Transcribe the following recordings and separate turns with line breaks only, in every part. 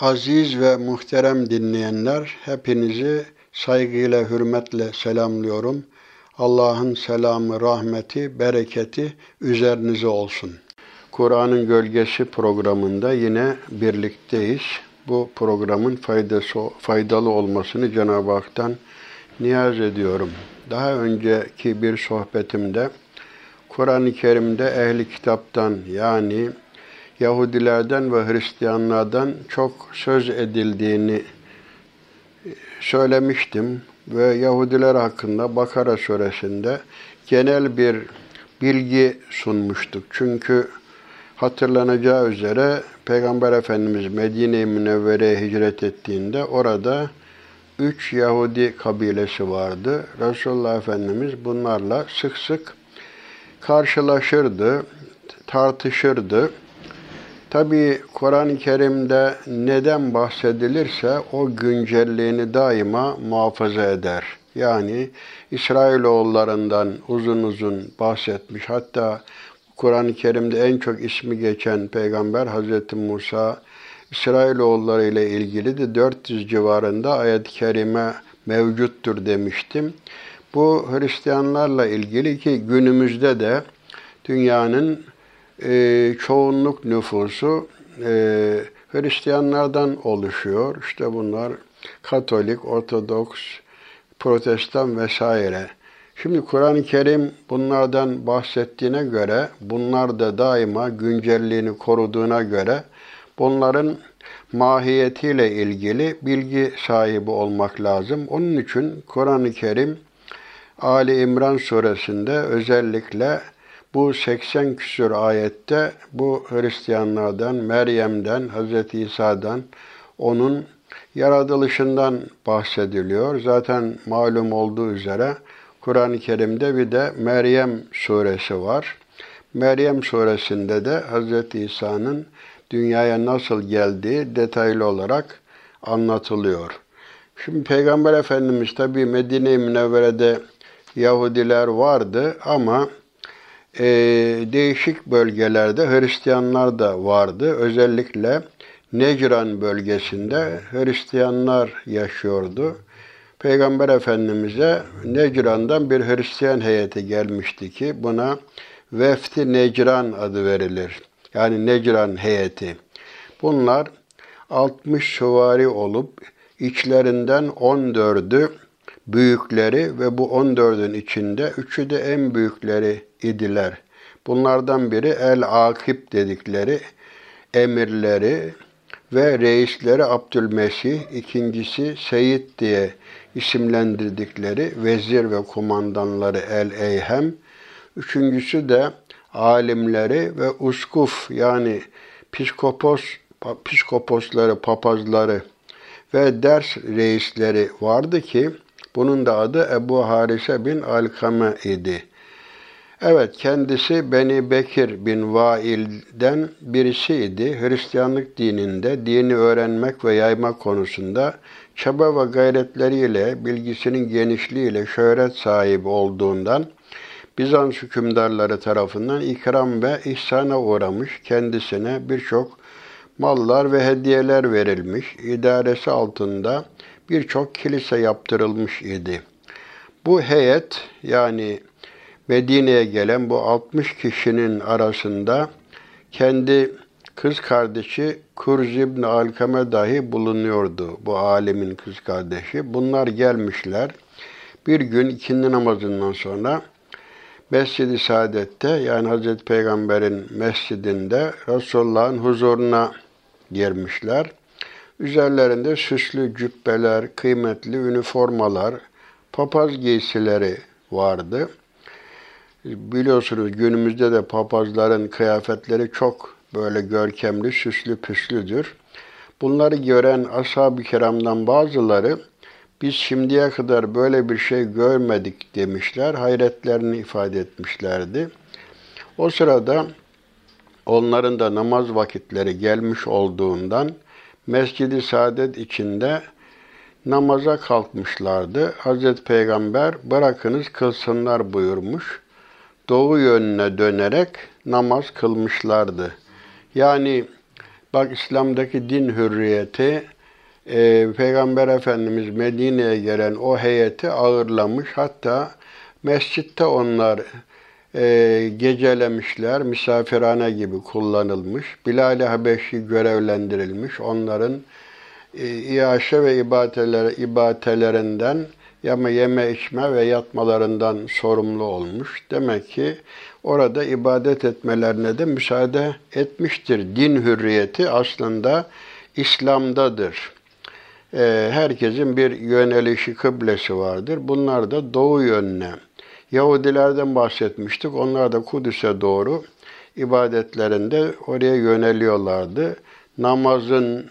Aziz ve muhterem dinleyenler, hepinizi saygıyla, hürmetle selamlıyorum. Allah'ın selamı, rahmeti, bereketi üzerinize olsun. Kur'an'ın Gölgesi programında yine birlikteyiz. Bu programın faydası, faydalı olmasını Cenab-ı Hak'tan niyaz ediyorum. Daha önceki bir sohbetimde Kur'an-ı Kerim'de ehli kitaptan yani Yahudilerden ve Hristiyanlardan çok söz edildiğini söylemiştim ve Yahudiler hakkında Bakara suresinde genel bir bilgi sunmuştuk. Çünkü hatırlanacağı üzere Peygamber Efendimiz Medine-i Münevvere'ye hicret ettiğinde orada üç Yahudi kabilesi vardı. Resulullah Efendimiz bunlarla sık sık karşılaşırdı, tartışırdı. Tabi Kur'an-ı Kerim'de neden bahsedilirse o güncelliğini daima muhafaza eder. Yani İsrailoğullarından uzun uzun bahsetmiş. Hatta Kur'an-ı Kerim'de en çok ismi geçen peygamber Hazreti Musa İsrailoğulları ile ilgili de 400 civarında ayet-i kerime mevcuttur demiştim. Bu Hristiyanlarla ilgili ki günümüzde de dünyanın e, çoğunluk nüfusu e, Hristiyanlardan oluşuyor. İşte bunlar Katolik, Ortodoks, Protestan vesaire. Şimdi Kur'an-ı Kerim bunlardan bahsettiğine göre, bunlar da daima güncelliğini koruduğuna göre bunların mahiyetiyle ilgili bilgi sahibi olmak lazım. Onun için Kur'an-ı Kerim Ali İmran suresinde özellikle bu 80 küsur ayette bu Hristiyanlardan, Meryem'den, Hz. İsa'dan, onun yaratılışından bahsediliyor. Zaten malum olduğu üzere Kur'an-ı Kerim'de bir de Meryem suresi var. Meryem suresinde de Hz. İsa'nın dünyaya nasıl geldiği detaylı olarak anlatılıyor. Şimdi Peygamber Efendimiz tabi Medine-i Münevvere'de Yahudiler vardı ama e, değişik bölgelerde Hristiyanlar da vardı. Özellikle Necran bölgesinde Hristiyanlar yaşıyordu. Peygamber Efendimiz'e Necran'dan bir Hristiyan heyeti gelmişti ki buna Vefti Necran adı verilir. Yani Necran heyeti. Bunlar 60 süvari olup içlerinden 14'ü büyükleri ve bu 14'ün içinde üçü de en büyükleri idiler. Bunlardan biri El-Akip dedikleri emirleri ve reisleri Abdülmesih, ikincisi Seyit diye isimlendirdikleri vezir ve kumandanları El-Eyhem, üçüncüsü de alimleri ve uskuf yani psikopos, psikoposları, papazları ve ders reisleri vardı ki bunun da adı Ebu Harise bin Alkame idi. Evet, kendisi Beni Bekir bin Vail'den birisiydi. Hristiyanlık dininde dini öğrenmek ve yaymak konusunda çaba ve gayretleriyle, bilgisinin genişliğiyle şöhret sahibi olduğundan Bizans hükümdarları tarafından ikram ve ihsana uğramış, kendisine birçok mallar ve hediyeler verilmiş, idaresi altında birçok kilise yaptırılmış idi. Bu heyet yani Medine'ye gelen bu 60 kişinin arasında kendi kız kardeşi Kurz ibn Alkame dahi bulunuyordu. Bu alemin kız kardeşi. Bunlar gelmişler. Bir gün ikindi namazından sonra Mescid-i Saadet'te yani Hazreti Peygamber'in mescidinde Resulullah'ın huzuruna girmişler. Üzerlerinde süslü cübbeler, kıymetli üniformalar, papaz giysileri vardı. Biliyorsunuz günümüzde de papazların kıyafetleri çok böyle görkemli, süslü püslüdür. Bunları gören ashab-ı kiramdan bazıları biz şimdiye kadar böyle bir şey görmedik demişler, hayretlerini ifade etmişlerdi. O sırada onların da namaz vakitleri gelmiş olduğundan Mescid-i Saadet içinde namaza kalkmışlardı. Hazreti Peygamber bırakınız kılsınlar buyurmuş. Doğu yönüne dönerek namaz kılmışlardı. Yani Bak İslam'daki din hürriyeti e, Peygamber Efendimiz Medine'ye gelen o heyeti ağırlamış. Hatta mescitte onlar e, gecelemişler, misafirhane gibi kullanılmış. Bilal-i Habeşi görevlendirilmiş. Onların e, iaşe ve ibateler, ibatelerinden yeme yeme içme ve yatmalarından sorumlu olmuş. Demek ki orada ibadet etmelerine de müsaade etmiştir. Din hürriyeti aslında İslam'dadır. Ee, herkesin bir yönelişi, kıblesi vardır. Bunlar da doğu yönüne. Yahudilerden bahsetmiştik. Onlar da Kudüs'e doğru ibadetlerinde oraya yöneliyorlardı. Namazın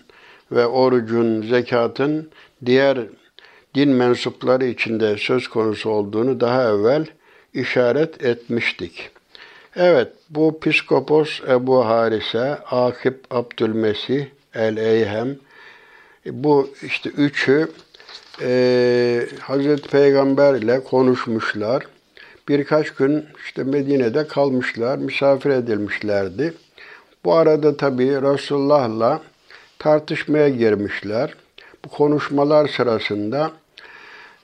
ve orucun, zekatın diğer din mensupları içinde söz konusu olduğunu daha evvel işaret etmiştik. Evet, bu Piskopos Ebu Harise, Akip Abdülmesih el-Eyhem, bu işte üçü e, Hazreti Peygamber ile konuşmuşlar. Birkaç gün işte Medine'de kalmışlar, misafir edilmişlerdi. Bu arada tabii Resulullah'la tartışmaya girmişler. Bu konuşmalar sırasında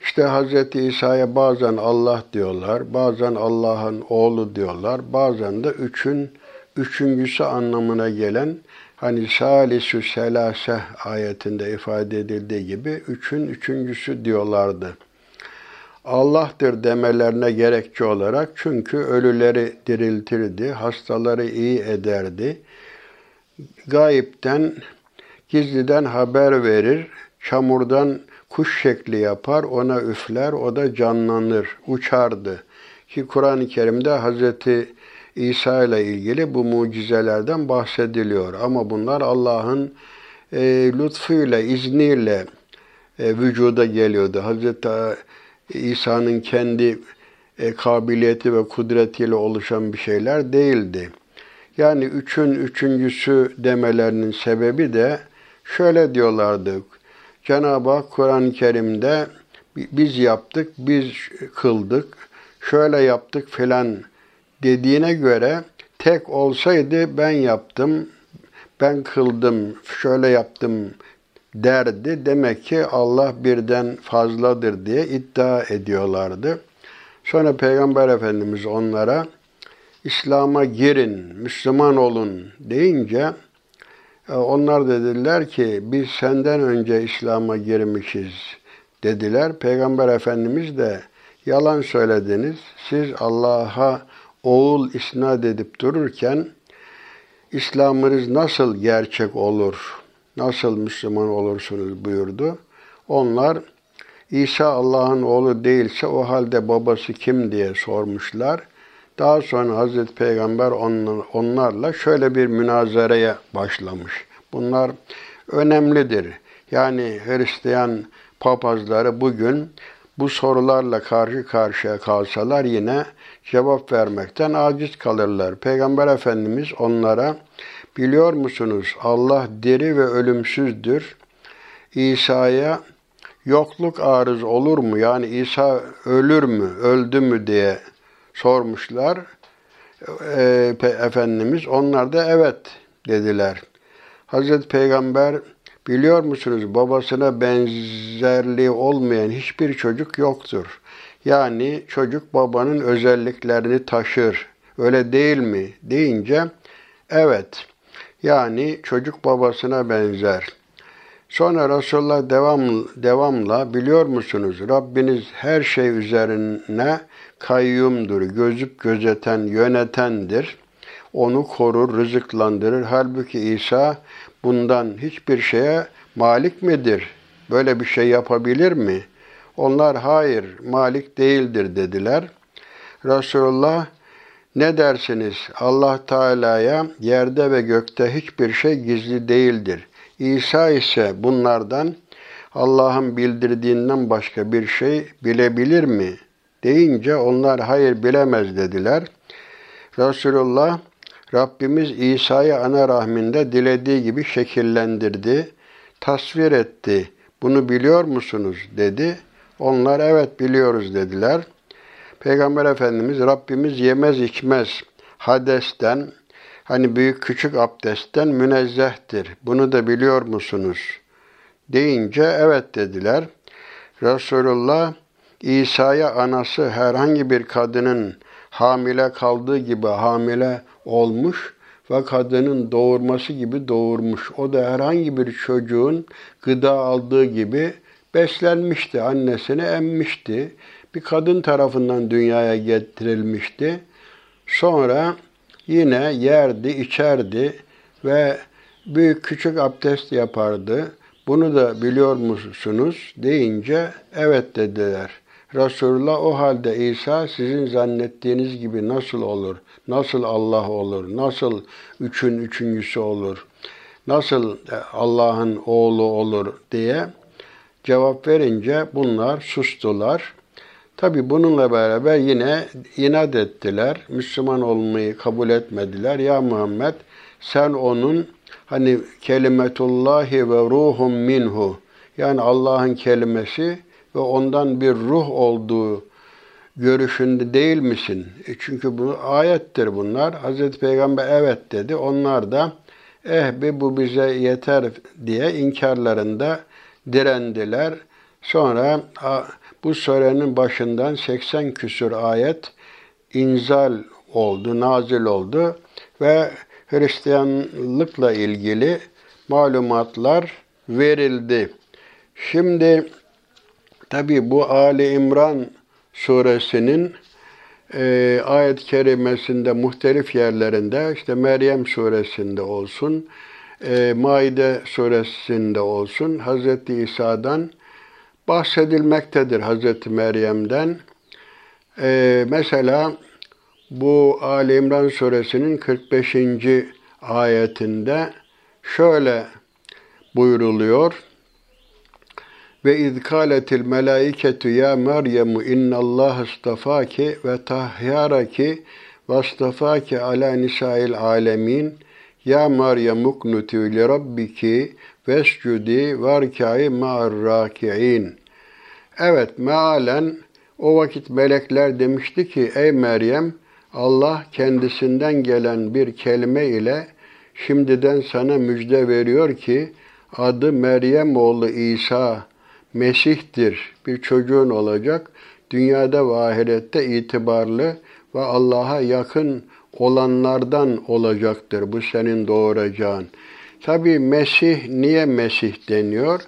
işte Hz. İsa'ya bazen Allah diyorlar, bazen Allah'ın oğlu diyorlar, bazen de üçün üçüncüsü anlamına gelen hani salisü selase ayetinde ifade edildiği gibi üçün üçüncüsü diyorlardı. Allah'tır demelerine gerekçe olarak çünkü ölüleri diriltirdi, hastaları iyi ederdi. Gayipten, gizliden haber verir, çamurdan kuş şekli yapar, ona üfler, o da canlanır, uçardı. Ki Kur'an-ı Kerim'de Hazreti İsa ile ilgili bu mucizelerden bahsediliyor. Ama bunlar Allah'ın e, lütfuyla, izniyle e, vücuda geliyordu. Hazreti İsa'nın kendi e, kabiliyeti ve kudretiyle oluşan bir şeyler değildi. Yani üçün üçüncüsü demelerinin sebebi de şöyle diyorlardı. Cenab-ı Hak Kur'an-ı Kerim'de biz yaptık, biz kıldık, şöyle yaptık filan dediğine göre tek olsaydı ben yaptım, ben kıldım, şöyle yaptım derdi. Demek ki Allah birden fazladır diye iddia ediyorlardı. Sonra Peygamber Efendimiz onlara İslam'a girin, Müslüman olun deyince e, onlar dediler ki biz senden önce İslam'a girmişiz dediler. Peygamber Efendimiz de yalan söylediniz. Siz Allah'a oğul isnat edip dururken İslam'ınız nasıl gerçek olur, nasıl Müslüman olursunuz buyurdu. Onlar İsa Allah'ın oğlu değilse o halde babası kim diye sormuşlar. Daha sonra Hazreti Peygamber onlarla şöyle bir münazaraya başlamış. Bunlar önemlidir. Yani Hristiyan papazları bugün bu sorularla karşı karşıya kalsalar yine cevap vermekten aciz kalırlar. Peygamber Efendimiz onlara biliyor musunuz Allah diri ve ölümsüzdür. İsa'ya yokluk arız olur mu? Yani İsa ölür mü, öldü mü diye sormuşlar. E, Efendimiz onlar da evet dediler. Hazreti Peygamber biliyor musunuz babasına benzerliği olmayan hiçbir çocuk yoktur. Yani çocuk babanın özelliklerini taşır. Öyle değil mi? deyince evet. Yani çocuk babasına benzer. Sonra Resulullah devam, devamla biliyor musunuz Rabbiniz her şey üzerine kayyumdur, gözüp gözeten, yönetendir. Onu korur, rızıklandırır. Halbuki İsa bundan hiçbir şeye malik midir? Böyle bir şey yapabilir mi? Onlar hayır, malik değildir dediler. Resulullah ne dersiniz? Allah Teala'ya yerde ve gökte hiçbir şey gizli değildir. İsa ise bunlardan Allah'ın bildirdiğinden başka bir şey bilebilir mi? deyince onlar hayır bilemez dediler. Resulullah Rabbimiz İsa'yı ana rahminde dilediği gibi şekillendirdi, tasvir etti. Bunu biliyor musunuz dedi. Onlar evet biliyoruz dediler. Peygamber Efendimiz Rabbimiz yemez içmez hadesten, hani büyük küçük abdestten münezzehtir. Bunu da biliyor musunuz? Deyince evet dediler. Resulullah İsa'ya anası herhangi bir kadının hamile kaldığı gibi hamile olmuş ve kadının doğurması gibi doğurmuş. O da herhangi bir çocuğun gıda aldığı gibi beslenmişti, annesini emmişti. Bir kadın tarafından dünyaya getirilmişti. Sonra yine yerdi, içerdi ve büyük küçük abdest yapardı. Bunu da biliyor musunuz deyince evet dediler. Resulullah o halde İsa sizin zannettiğiniz gibi nasıl olur? Nasıl Allah olur? Nasıl üçün üçüncüsü olur? Nasıl Allah'ın oğlu olur diye cevap verince bunlar sustular. Tabi bununla beraber yine inat ettiler. Müslüman olmayı kabul etmediler. Ya Muhammed sen onun hani kelimetullahi ve ruhum minhu yani Allah'ın kelimesi ve ondan bir ruh olduğu görüşünde değil misin? E çünkü bu ayettir bunlar. Hazreti Peygamber evet dedi. Onlar da eh bir bu bize yeter diye inkarlarında direndiler. Sonra bu surenin başından 80 küsur ayet inzal oldu, nazil oldu ve Hristiyanlıkla ilgili malumatlar verildi. Şimdi tabi bu Ali İmran suresinin e, ayet-i kerimesinde muhtelif yerlerinde işte Meryem suresinde olsun, e, Maide suresinde olsun Hz. İsa'dan bahsedilmektedir Hz. Meryem'den. E, mesela bu Ali İmran suresinin 45. ayetinde şöyle buyruluyor. Ve izkâletil melâiketu ya Meryem innallâh istafâki ve tahyâraki ve istafâki alâ nisâil âlemin ya Meryem uknutu li rabbiki vescudi varkâi ma'ar râki'in. Evet mealen o vakit melekler demişti ki ey Meryem Allah kendisinden gelen bir kelime ile şimdiden sana müjde veriyor ki adı Meryem oğlu İsa Mesih'tir. Bir çocuğun olacak. Dünyada ve ahirette itibarlı ve Allah'a yakın olanlardan olacaktır bu senin doğuracağın. Tabi Mesih niye Mesih deniyor?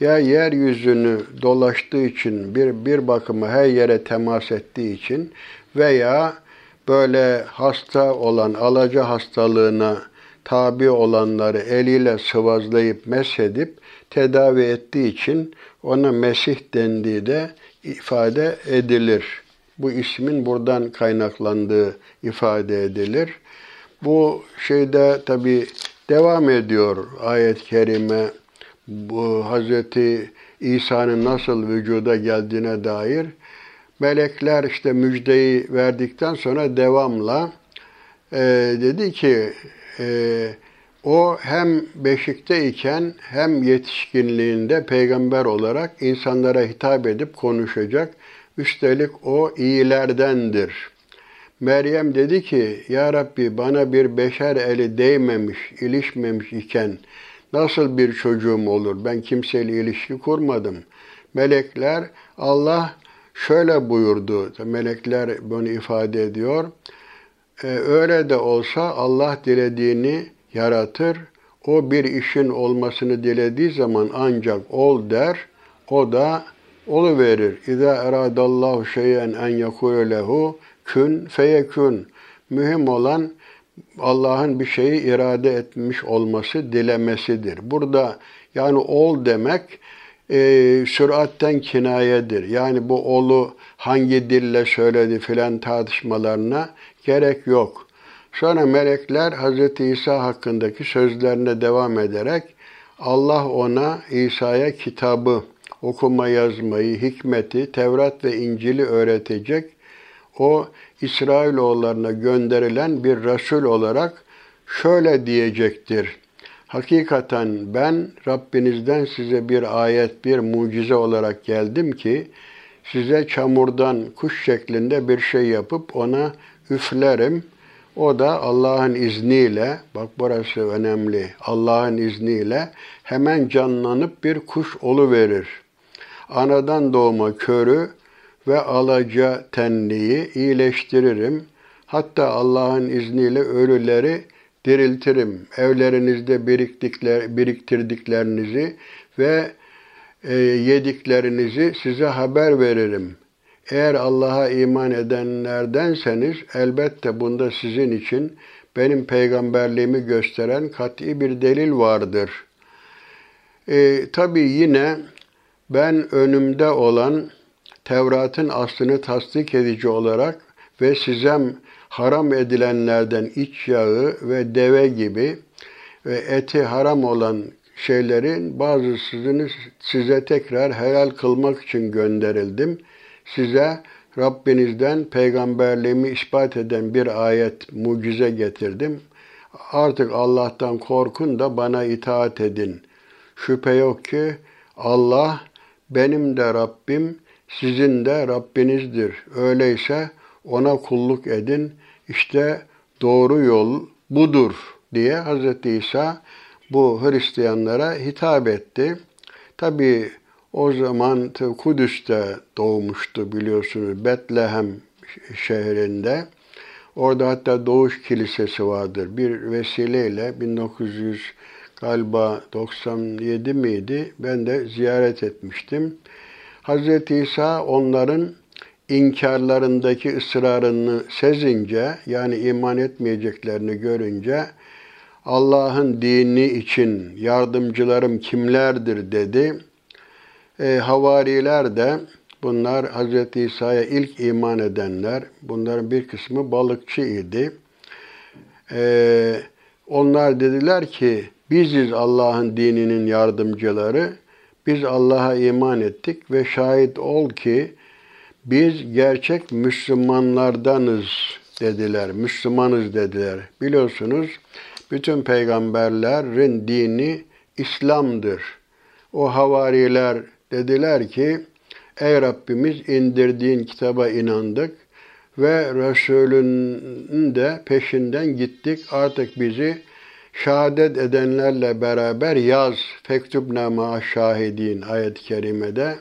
Ya yeryüzünü dolaştığı için, bir, bir bakıma her yere temas ettiği için veya böyle hasta olan, alaca hastalığına tabi olanları eliyle sıvazlayıp mesedip tedavi ettiği için ona Mesih dendiği de ifade edilir. Bu ismin buradan kaynaklandığı ifade edilir. Bu şeyde tabi devam ediyor ayet-i kerime bu Hazreti İsa'nın nasıl vücuda geldiğine dair melekler işte müjdeyi verdikten sonra devamla e, dedi ki e, o hem beşikteyken hem yetişkinliğinde peygamber olarak insanlara hitap edip konuşacak. Üstelik o iyilerdendir. Meryem dedi ki, Ya Rabbi bana bir beşer eli değmemiş, ilişmemiş iken nasıl bir çocuğum olur? Ben kimseyle ilişki kurmadım. Melekler, Allah şöyle buyurdu. Melekler bunu ifade ediyor. Ee, öyle de olsa Allah dilediğini yaratır. O bir işin olmasını dilediği zaman ancak ol der. O da olu verir. İza eradallahu şeyen en yekulu lehu kün feyekün. Mühim olan Allah'ın bir şeyi irade etmiş olması, dilemesidir. Burada yani ol demek e, süratten kinayedir. Yani bu olu hangi dille söyledi filan tartışmalarına gerek yok. Sonra melekler Hz. İsa hakkındaki sözlerine devam ederek Allah ona İsa'ya kitabı, okuma yazmayı, hikmeti, Tevrat ve İncil'i öğretecek. O İsrailoğullarına gönderilen bir Resul olarak şöyle diyecektir. Hakikaten ben Rabbinizden size bir ayet, bir mucize olarak geldim ki size çamurdan kuş şeklinde bir şey yapıp ona üflerim. O da Allah'ın izniyle, bak burası önemli, Allah'ın izniyle hemen canlanıp bir kuş olu verir. Anadan doğma körü ve alaca tenliği iyileştiririm. Hatta Allah'ın izniyle ölüleri diriltirim. Evlerinizde biriktikler, biriktirdiklerinizi ve e, yediklerinizi size haber veririm. Eğer Allah'a iman edenlerdenseniz elbette bunda sizin için benim peygamberliğimi gösteren kat'i bir delil vardır. E, Tabi yine ben önümde olan Tevrat'ın aslını tasdik edici olarak ve sizem haram edilenlerden iç yağı ve deve gibi ve eti haram olan şeylerin bazısını size tekrar helal kılmak için gönderildim. Size Rabbinizden peygamberliğimi ispat eden bir ayet, mucize getirdim. Artık Allah'tan korkun da bana itaat edin. Şüphe yok ki Allah benim de Rabbim, sizin de Rabbinizdir. Öyleyse ona kulluk edin. İşte doğru yol budur diye Hz. İsa bu Hristiyanlara hitap etti. Tabi o zaman Kudüs'te doğmuştu biliyorsunuz Betlehem şehrinde. Orada hatta Doğuş Kilisesi vardır. Bir vesileyle 1900 galiba 97 miydi? Ben de ziyaret etmiştim. Hz. İsa onların inkarlarındaki ısrarını sezince yani iman etmeyeceklerini görünce Allah'ın dini için yardımcılarım kimlerdir dedi. E, havariler de bunlar Hz. İsa'ya ilk iman edenler. Bunların bir kısmı balıkçı idi. E, onlar dediler ki biziz Allah'ın dininin yardımcıları. Biz Allah'a iman ettik ve şahit ol ki biz gerçek Müslümanlardanız dediler. Müslümanız dediler. Biliyorsunuz bütün peygamberlerin dini İslam'dır. O havariler dediler ki, Ey Rabbimiz indirdiğin kitaba inandık ve Resulünün de peşinden gittik. Artık bizi şehadet edenlerle beraber yaz. Fektubna ma şahidin ayet-i kerimede.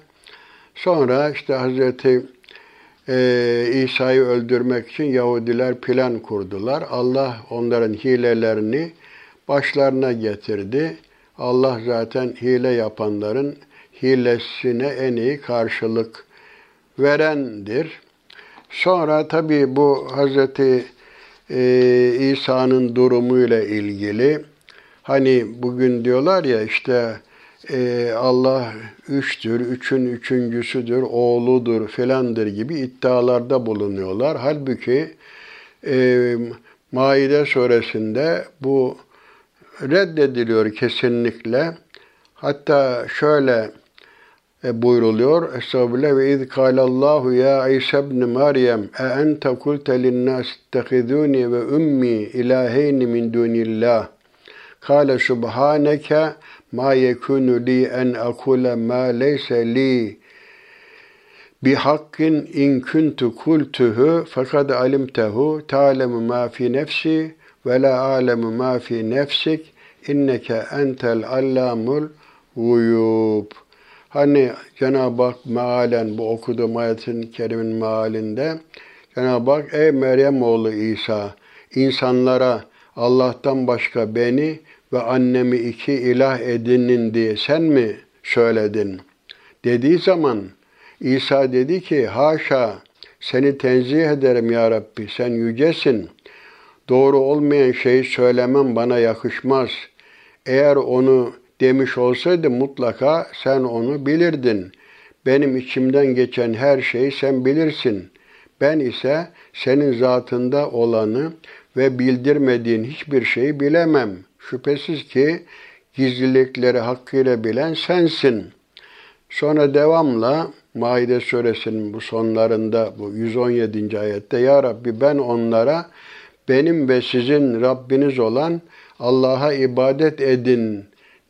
Sonra işte Hazreti e, İsa'yı öldürmek için Yahudiler plan kurdular. Allah onların hilelerini başlarına getirdi. Allah zaten hile yapanların hilesine en iyi karşılık verendir. Sonra tabi bu Hazreti e, İsa'nın durumuyla ilgili hani bugün diyorlar ya işte e, Allah üçtür, üçün üçüncüsüdür, oğludur filandır gibi iddialarda bulunuyorlar. Halbuki e, Maide suresinde bu reddediliyor kesinlikle. Hatta şöyle buyruluyor. Estağfirullah ve iz kâlallahu ya İsa ibn Meryem e ente kulte linnâs ittehidûni ve ummi ilâheyni min dûnillah. Kâle subhaneke ma yekunu li en akule ma leyse li bihakkin in kuntu kultuhu fakat alimtehu ta'lemu ma fi nefsi ve la alemu ma fi nefsik inneke entel allamul guyub. Hani Cenab-ı Hak mealen bu okuduğum ayetin kerimin mealinde Cenab-ı Hak ey Meryem oğlu İsa insanlara Allah'tan başka beni ve annemi iki ilah edinin diye sen mi söyledin? Dediği zaman İsa dedi ki haşa seni tenzih ederim ya Rabbi sen yücesin. Doğru olmayan şeyi söylemem bana yakışmaz. Eğer onu demiş olsaydı mutlaka sen onu bilirdin. Benim içimden geçen her şeyi sen bilirsin. Ben ise senin zatında olanı ve bildirmediğin hiçbir şeyi bilemem. Şüphesiz ki gizlilikleri hakkıyla bilen sensin. Sonra devamla Maide suresinin bu sonlarında bu 117. ayette Ya Rabbi ben onlara benim ve sizin Rabbiniz olan Allah'a ibadet edin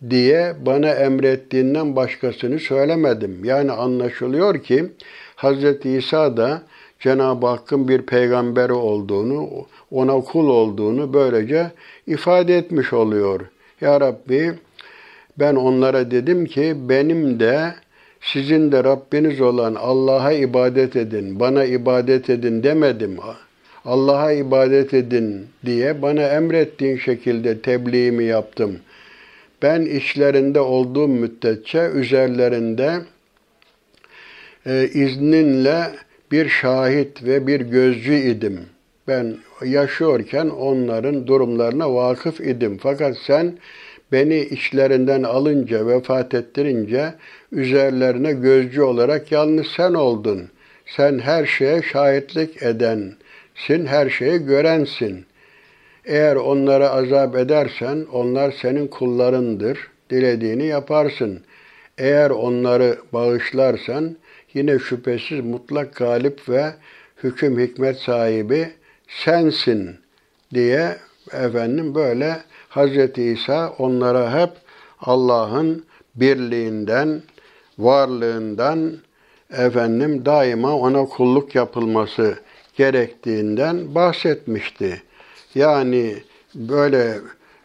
diye bana emrettiğinden başkasını söylemedim. Yani anlaşılıyor ki Hz. İsa da Cenab-ı Hakk'ın bir peygamberi olduğunu, ona kul olduğunu böylece ifade etmiş oluyor. Ya Rabbi ben onlara dedim ki benim de sizin de Rabbiniz olan Allah'a ibadet edin, bana ibadet edin demedim. Allah'a ibadet edin diye bana emrettiğin şekilde tebliğimi yaptım. Ben içlerinde olduğum müddetçe üzerlerinde e, izninle bir şahit ve bir gözcü idim. Ben yaşıyorken onların durumlarına vakıf idim. Fakat sen beni içlerinden alınca, vefat ettirince üzerlerine gözcü olarak yalnız sen oldun. Sen her şeye şahitlik edensin, her şeyi görensin. Eğer onlara azap edersen onlar senin kullarındır. Dilediğini yaparsın. Eğer onları bağışlarsan yine şüphesiz mutlak galip ve hüküm hikmet sahibi sensin diye efendim böyle Hz. İsa onlara hep Allah'ın birliğinden, varlığından efendim daima ona kulluk yapılması gerektiğinden bahsetmişti. Yani böyle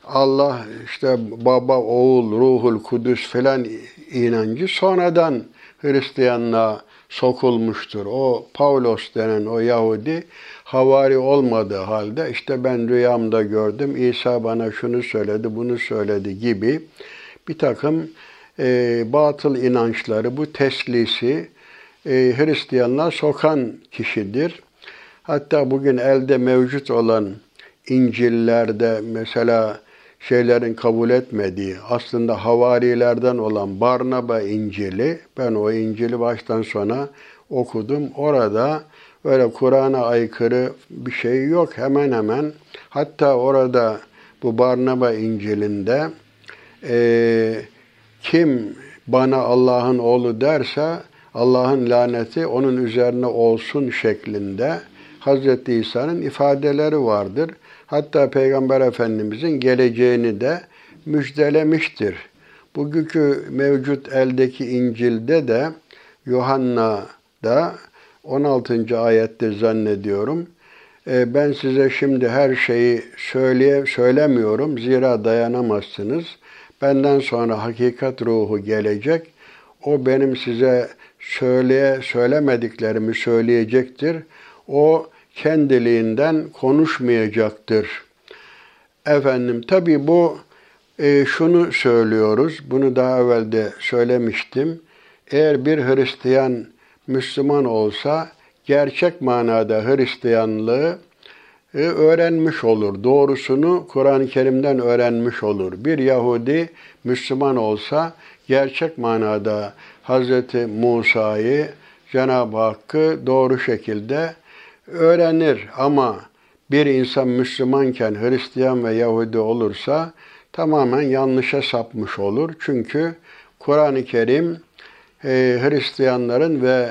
Allah işte baba, oğul, ruhul kudüs falan inancı sonradan Hristiyanlığa sokulmuştur. O Paulos denen o Yahudi havari olmadığı halde işte ben rüyamda gördüm, İsa bana şunu söyledi, bunu söyledi gibi bir takım e, batıl inançları, bu teslisi e, Hristiyanlığa sokan kişidir. Hatta bugün elde mevcut olan İncil'lerde mesela şeylerin kabul etmediği, aslında havarilerden olan Barnaba İncil'i, ben o İncil'i baştan sona okudum. Orada öyle Kur'an'a aykırı bir şey yok hemen hemen. Hatta orada bu Barnaba İncil'inde e, kim bana Allah'ın oğlu derse Allah'ın laneti onun üzerine olsun şeklinde Hz. İsa'nın ifadeleri vardır. Hatta Peygamber Efendimizin geleceğini de müjdelemiştir. Bugünkü mevcut eldeki İncil'de de Yuhanna'da 16. ayette zannediyorum. E, ben size şimdi her şeyi söyleye, söylemiyorum zira dayanamazsınız. Benden sonra hakikat ruhu gelecek. O benim size söyleye söylemediklerimi söyleyecektir. O kendiliğinden konuşmayacaktır. Efendim tabi bu e, şunu söylüyoruz. Bunu daha evvel de söylemiştim. Eğer bir Hristiyan Müslüman olsa gerçek manada Hristiyanlığı e, öğrenmiş olur. Doğrusunu Kur'an-ı Kerim'den öğrenmiş olur. Bir Yahudi Müslüman olsa gerçek manada Hz. Musa'yı, Cenab-ı Hakk'ı doğru şekilde öğrenir ama bir insan Müslümanken Hristiyan ve Yahudi olursa tamamen yanlışa sapmış olur. Çünkü Kur'an-ı Kerim e, Hristiyanların ve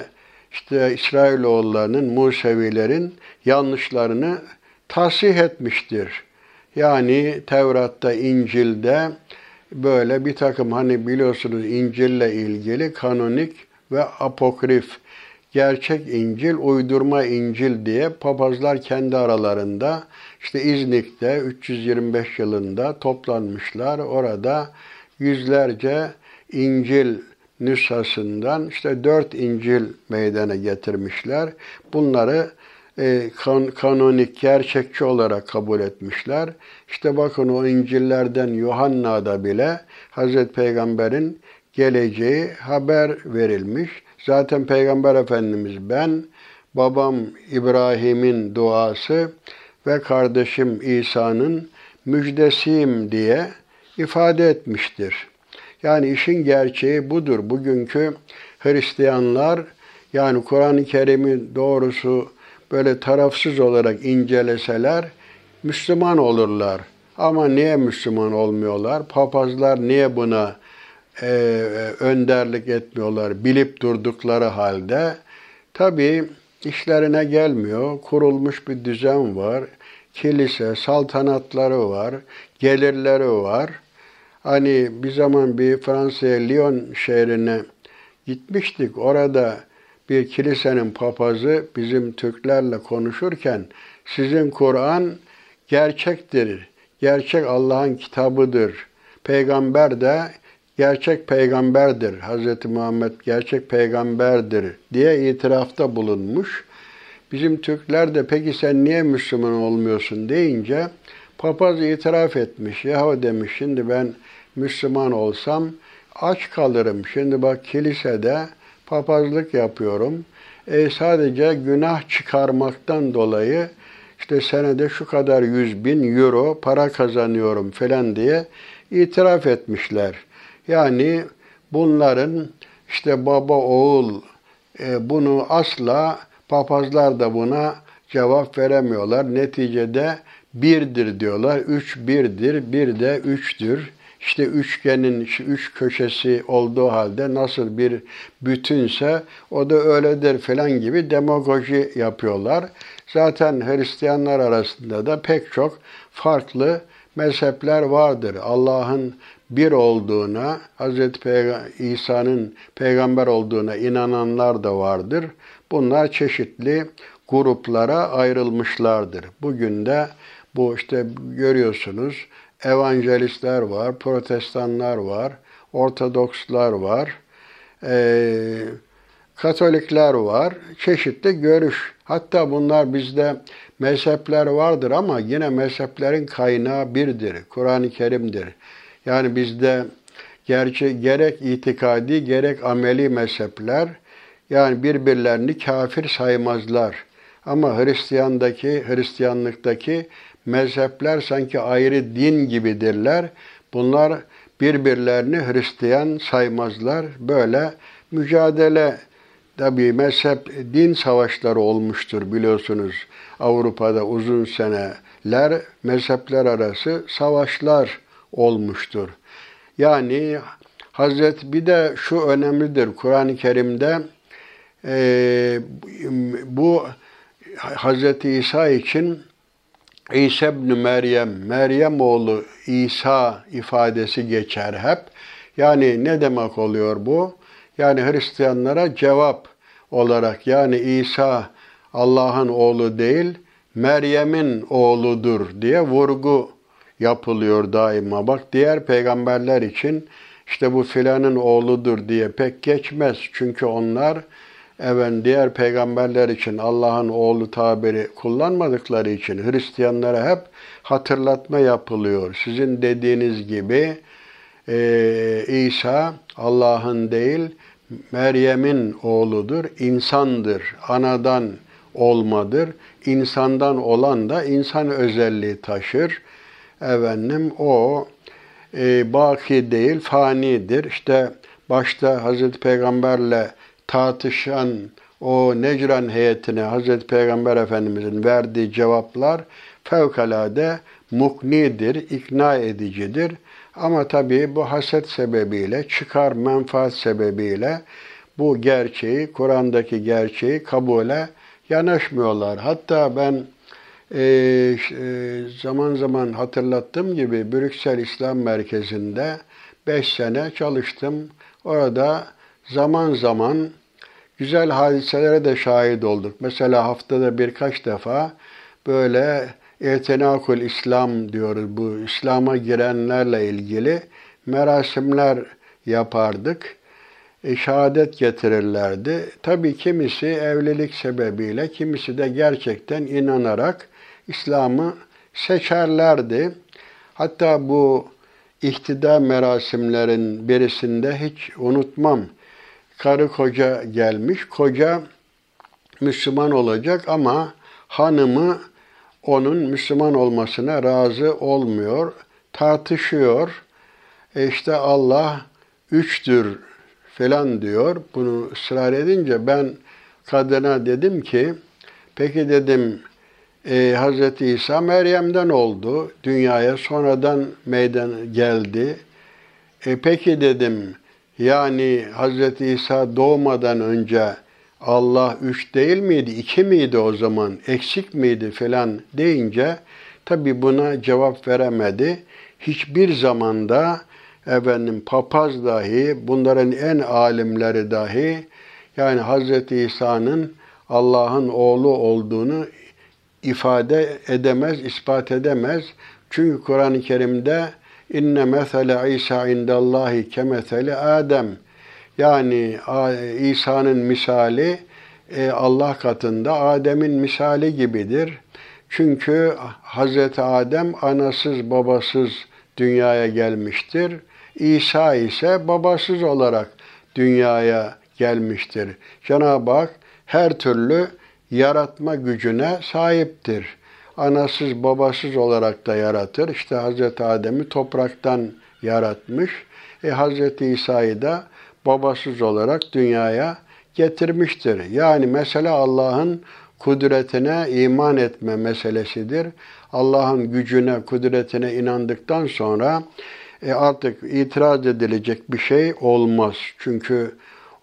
işte İsrailoğullarının, Musevilerin yanlışlarını tasih etmiştir. Yani Tevrat'ta, İncil'de böyle bir takım hani biliyorsunuz İncil'le ilgili kanonik ve apokrif gerçek İncil, uydurma İncil diye papazlar kendi aralarında işte İznik'te 325 yılında toplanmışlar. Orada yüzlerce İncil nüshasından işte dört İncil meydana getirmişler. Bunları e, kan, kanonik, gerçekçi olarak kabul etmişler. İşte bakın o İncil'lerden Yuhanna'da bile Hazreti Peygamber'in geleceği haber verilmiş. Zaten Peygamber Efendimiz ben, babam İbrahim'in duası ve kardeşim İsa'nın müjdesiyim diye ifade etmiştir. Yani işin gerçeği budur. Bugünkü Hristiyanlar yani Kur'an-ı Kerim'i doğrusu böyle tarafsız olarak inceleseler Müslüman olurlar. Ama niye Müslüman olmuyorlar? Papazlar niye buna e, önderlik etmiyorlar bilip durdukları halde? Tabii işlerine gelmiyor. Kurulmuş bir düzen var. Kilise, saltanatları var, gelirleri var. Hani bir zaman bir Fransa'ya Lyon şehrine gitmiştik. Orada bir kilisenin papazı bizim Türklerle konuşurken sizin Kur'an gerçektir. Gerçek Allah'ın kitabıdır. Peygamber de gerçek peygamberdir. Hz. Muhammed gerçek peygamberdir diye itirafta bulunmuş. Bizim Türkler de peki sen niye Müslüman olmuyorsun deyince papaz itiraf etmiş. Yahu demiş şimdi ben Müslüman olsam aç kalırım. Şimdi bak kilisede papazlık yapıyorum. E sadece günah çıkarmaktan dolayı işte senede şu kadar yüz bin euro para kazanıyorum falan diye itiraf etmişler. Yani bunların işte baba oğul e, bunu asla papazlar da buna cevap veremiyorlar. Neticede birdir diyorlar. Üç birdir, bir de üçtür. İşte üçgenin üç köşesi olduğu halde nasıl bir bütünse o da öyledir falan gibi demagoji yapıyorlar. Zaten Hristiyanlar arasında da pek çok farklı mezhepler vardır. Allah'ın bir olduğuna, Hz. İsa'nın peygamber olduğuna inananlar da vardır. Bunlar çeşitli gruplara ayrılmışlardır. Bugün de bu işte görüyorsunuz evangelistler var, protestanlar var, ortodokslar var, e, katolikler var, çeşitli görüş. Hatta bunlar bizde mezhepler vardır ama yine mezheplerin kaynağı birdir, Kur'an-ı Kerim'dir. Yani bizde gerçi gerek itikadi gerek ameli mezhepler yani birbirlerini kafir saymazlar. Ama Hristiyandaki, Hristiyanlıktaki mezhepler sanki ayrı din gibidirler. Bunlar birbirlerini Hristiyan saymazlar. Böyle mücadele tabi mezhep din savaşları olmuştur biliyorsunuz. Avrupa'da uzun seneler mezhepler arası savaşlar olmuştur. Yani Hazret bir de şu önemlidir Kur'an-ı Kerim'de e, bu Hazreti İsa için İsa ibn Meryem, Meryem oğlu İsa ifadesi geçer hep. Yani ne demek oluyor bu? Yani Hristiyanlara cevap olarak yani İsa Allah'ın oğlu değil, Meryem'in oğludur diye vurgu yapılıyor daima. Bak diğer peygamberler için işte bu filanın oğludur diye pek geçmez. Çünkü onlar evet diğer peygamberler için Allah'ın oğlu tabiri kullanmadıkları için Hristiyanlara hep hatırlatma yapılıyor. Sizin dediğiniz gibi e, İsa Allah'ın değil Meryem'in oğludur, insandır, anadan olmadır. İnsandan olan da insan özelliği taşır. Efendim o e, baki değil, fanidir. İşte başta Hazreti Peygamberle tartışan o Necran heyetine Hazreti Peygamber Efendimizin verdiği cevaplar fevkalade muknidir, ikna edicidir. Ama tabii bu haset sebebiyle, çıkar menfaat sebebiyle bu gerçeği, Kur'an'daki gerçeği kabule yanaşmıyorlar. Hatta ben e, zaman zaman hatırlattığım gibi Brüksel İslam Merkezi'nde 5 sene çalıştım. Orada zaman zaman güzel hadiselere de şahit olduk. Mesela haftada birkaç defa böyle Etenakul İslam diyoruz. Bu İslam'a girenlerle ilgili merasimler yapardık. E, şehadet getirirlerdi. Tabii kimisi evlilik sebebiyle, kimisi de gerçekten inanarak İslam'ı seçerlerdi. Hatta bu ihtida merasimlerin birisinde hiç unutmam. Karı koca gelmiş. Koca Müslüman olacak ama hanımı onun Müslüman olmasına razı olmuyor. Tartışıyor. E işte Allah üçtür falan diyor. Bunu ısrar edince ben kadına dedim ki peki dedim e, Hz. İsa Meryem'den oldu. Dünyaya sonradan meydan geldi. E, peki dedim yani Hz. İsa doğmadan önce Allah üç değil miydi, iki miydi o zaman, eksik miydi falan deyince tabi buna cevap veremedi. Hiçbir zamanda efendim papaz dahi, bunların en alimleri dahi Yani Hz. İsa'nın Allah'ın oğlu olduğunu ifade edemez, ispat edemez. Çünkü Kur'an-ı Kerim'de inne mesele İsa indallahi kemesele Adem. Yani İsa'nın misali e, Allah katında Adem'in misali gibidir. Çünkü Hazreti Adem anasız babasız dünyaya gelmiştir. İsa ise babasız olarak dünyaya gelmiştir. Cenab-ı Hak her türlü yaratma gücüne sahiptir. Anasız babasız olarak da yaratır. İşte Hazreti Adem'i topraktan yaratmış. E Hazreti İsa'yı da babasız olarak dünyaya getirmiştir. Yani mesele Allah'ın kudretine iman etme meselesidir. Allah'ın gücüne, kudretine inandıktan sonra e artık itiraz edilecek bir şey olmaz. Çünkü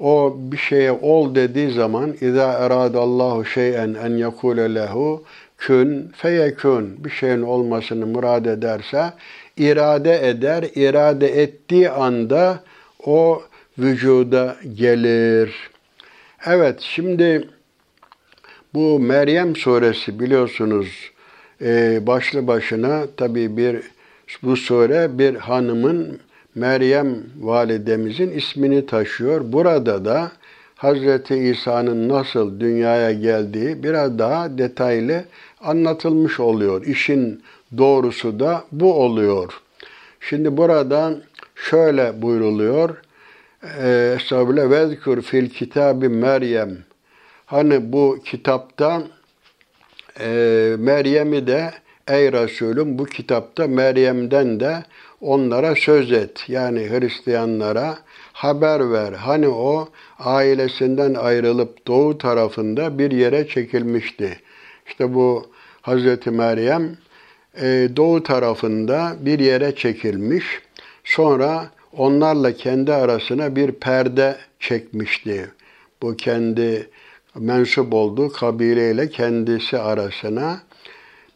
o bir şeye ol dediği zaman اِذَا اَرَادَ اللّٰهُ شَيْئًا اَنْ يَكُولَ لَهُ kün feyekün bir şeyin olmasını murad ederse irade eder. irade ettiği anda o vücuda gelir. Evet şimdi bu Meryem suresi biliyorsunuz e, başlı başına tabi bir bu sure bir hanımın Meryem validemizin ismini taşıyor. Burada da Hazreti İsa'nın nasıl dünyaya geldiği biraz daha detaylı anlatılmış oluyor. İşin doğrusu da bu oluyor. Şimdi burada şöyle buyruluyor. E, Estağfirullah. Vezkur fil kitabi Meryem. Hani bu kitapta e, Meryem'i de ey Resulüm bu kitapta Meryem'den de onlara söz et. Yani Hristiyanlara haber ver. Hani o ailesinden ayrılıp doğu tarafında bir yere çekilmişti. İşte bu Hazreti Meryem e, doğu tarafında bir yere çekilmiş. Sonra onlarla kendi arasına bir perde çekmişti. Bu kendi mensup olduğu kabileyle kendisi arasına.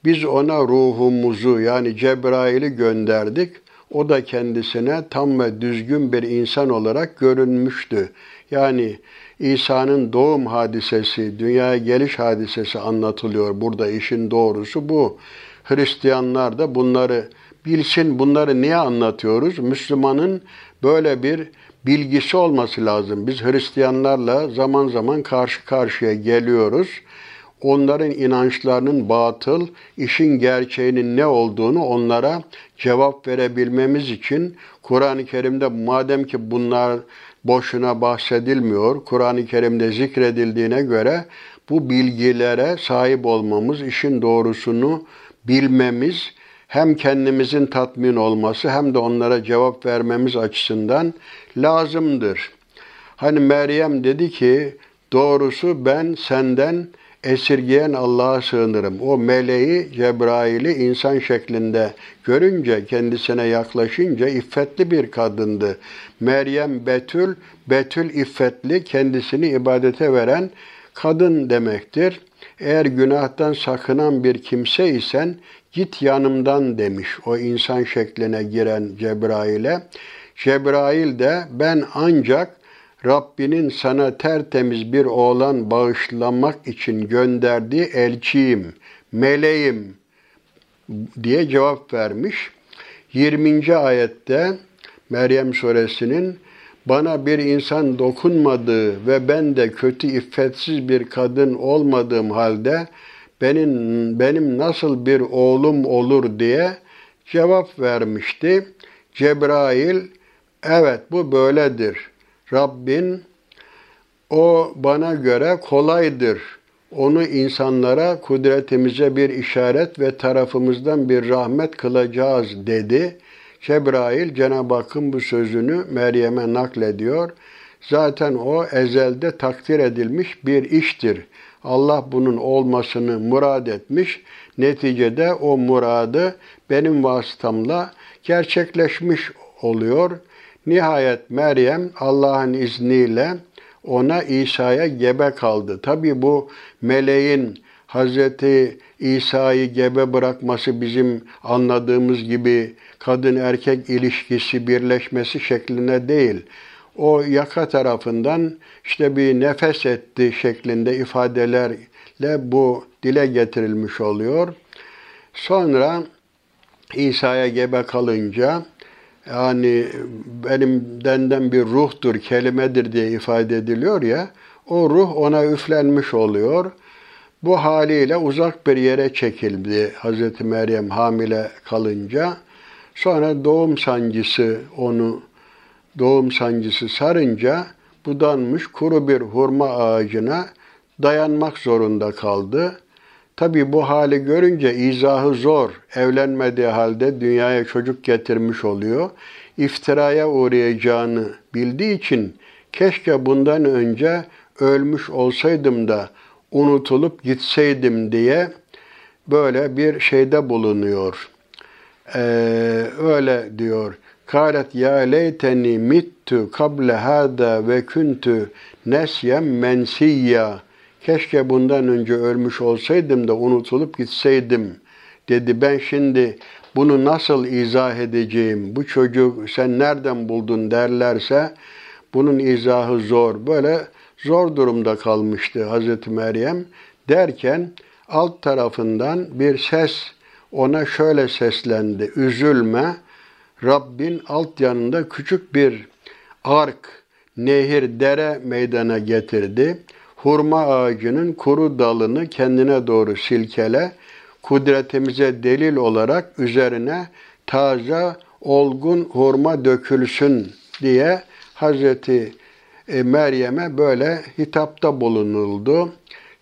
Biz ona ruhumuzu yani Cebrail'i gönderdik. O da kendisine tam ve düzgün bir insan olarak görünmüştü. Yani İsa'nın doğum hadisesi, dünyaya geliş hadisesi anlatılıyor. Burada işin doğrusu bu. Hristiyanlar da bunları bilsin. Bunları niye anlatıyoruz? Müslümanın böyle bir bilgisi olması lazım. Biz Hristiyanlarla zaman zaman karşı karşıya geliyoruz. Onların inançlarının batıl, işin gerçeğinin ne olduğunu onlara cevap verebilmemiz için Kur'an-ı Kerim'de madem ki bunlar boşuna bahsedilmiyor, Kur'an-ı Kerim'de zikredildiğine göre bu bilgilere sahip olmamız, işin doğrusunu bilmemiz hem kendimizin tatmin olması hem de onlara cevap vermemiz açısından lazımdır. Hani Meryem dedi ki doğrusu ben senden esirgeyen Allah'a sığınırım. O meleği Cebrail'i insan şeklinde görünce, kendisine yaklaşınca iffetli bir kadındı. Meryem Betül, Betül iffetli, kendisini ibadete veren kadın demektir. Eğer günahtan sakınan bir kimse isen git yanımdan demiş o insan şekline giren Cebrail'e. Cebrail de ben ancak Rabbinin sana tertemiz bir oğlan bağışlamak için gönderdiği elçiyim, meleğim diye cevap vermiş. 20. ayette Meryem suresinin bana bir insan dokunmadığı ve ben de kötü iffetsiz bir kadın olmadığım halde benim benim nasıl bir oğlum olur diye cevap vermişti. Cebrail evet bu böyledir. Rabbin o bana göre kolaydır. Onu insanlara kudretimize bir işaret ve tarafımızdan bir rahmet kılacağız dedi. Cebrail Cenab-ı Hakk'ın bu sözünü Meryem'e naklediyor. Zaten o ezelde takdir edilmiş bir iştir. Allah bunun olmasını murad etmiş. Neticede o muradı benim vasıtamla gerçekleşmiş oluyor. Nihayet Meryem Allah'ın izniyle ona İsa'ya gebe kaldı. Tabi bu meleğin Hazreti İsa'yı gebe bırakması bizim anladığımız gibi kadın erkek ilişkisi birleşmesi şekline değil. o yaka tarafından işte bir nefes etti şeklinde ifadelerle bu dile getirilmiş oluyor. Sonra İsa'ya gebe kalınca yani benim denden bir ruhtur, kelimedir diye ifade ediliyor ya, o ruh ona üflenmiş oluyor. Bu haliyle uzak bir yere çekildi Hazreti Meryem hamile kalınca. Sonra doğum sancısı onu doğum sancısı sarınca budanmış kuru bir hurma ağacına dayanmak zorunda kaldı. Tabi bu hali görünce izahı zor. Evlenmediği halde dünyaya çocuk getirmiş oluyor. İftiraya uğrayacağını bildiği için keşke bundan önce ölmüş olsaydım da unutulup gitseydim diye böyle bir şeyde bulunuyor. Ee, öyle diyor. Kalet ya leyteni mittu kable hada ve kuntu nesyem mensiyya. Keşke bundan önce ölmüş olsaydım da unutulup gitseydim dedi. Ben şimdi bunu nasıl izah edeceğim? Bu çocuğu sen nereden buldun derlerse bunun izahı zor. Böyle zor durumda kalmıştı Hazreti Meryem derken alt tarafından bir ses ona şöyle seslendi. Üzülme. Rabbin alt yanında küçük bir ark, nehir, dere meydana getirdi. Hurma ağacının kuru dalını kendine doğru silkele. Kudretimize delil olarak üzerine taze, olgun hurma dökülsün diye Hazreti e, Meryem'e böyle hitapta bulunuldu.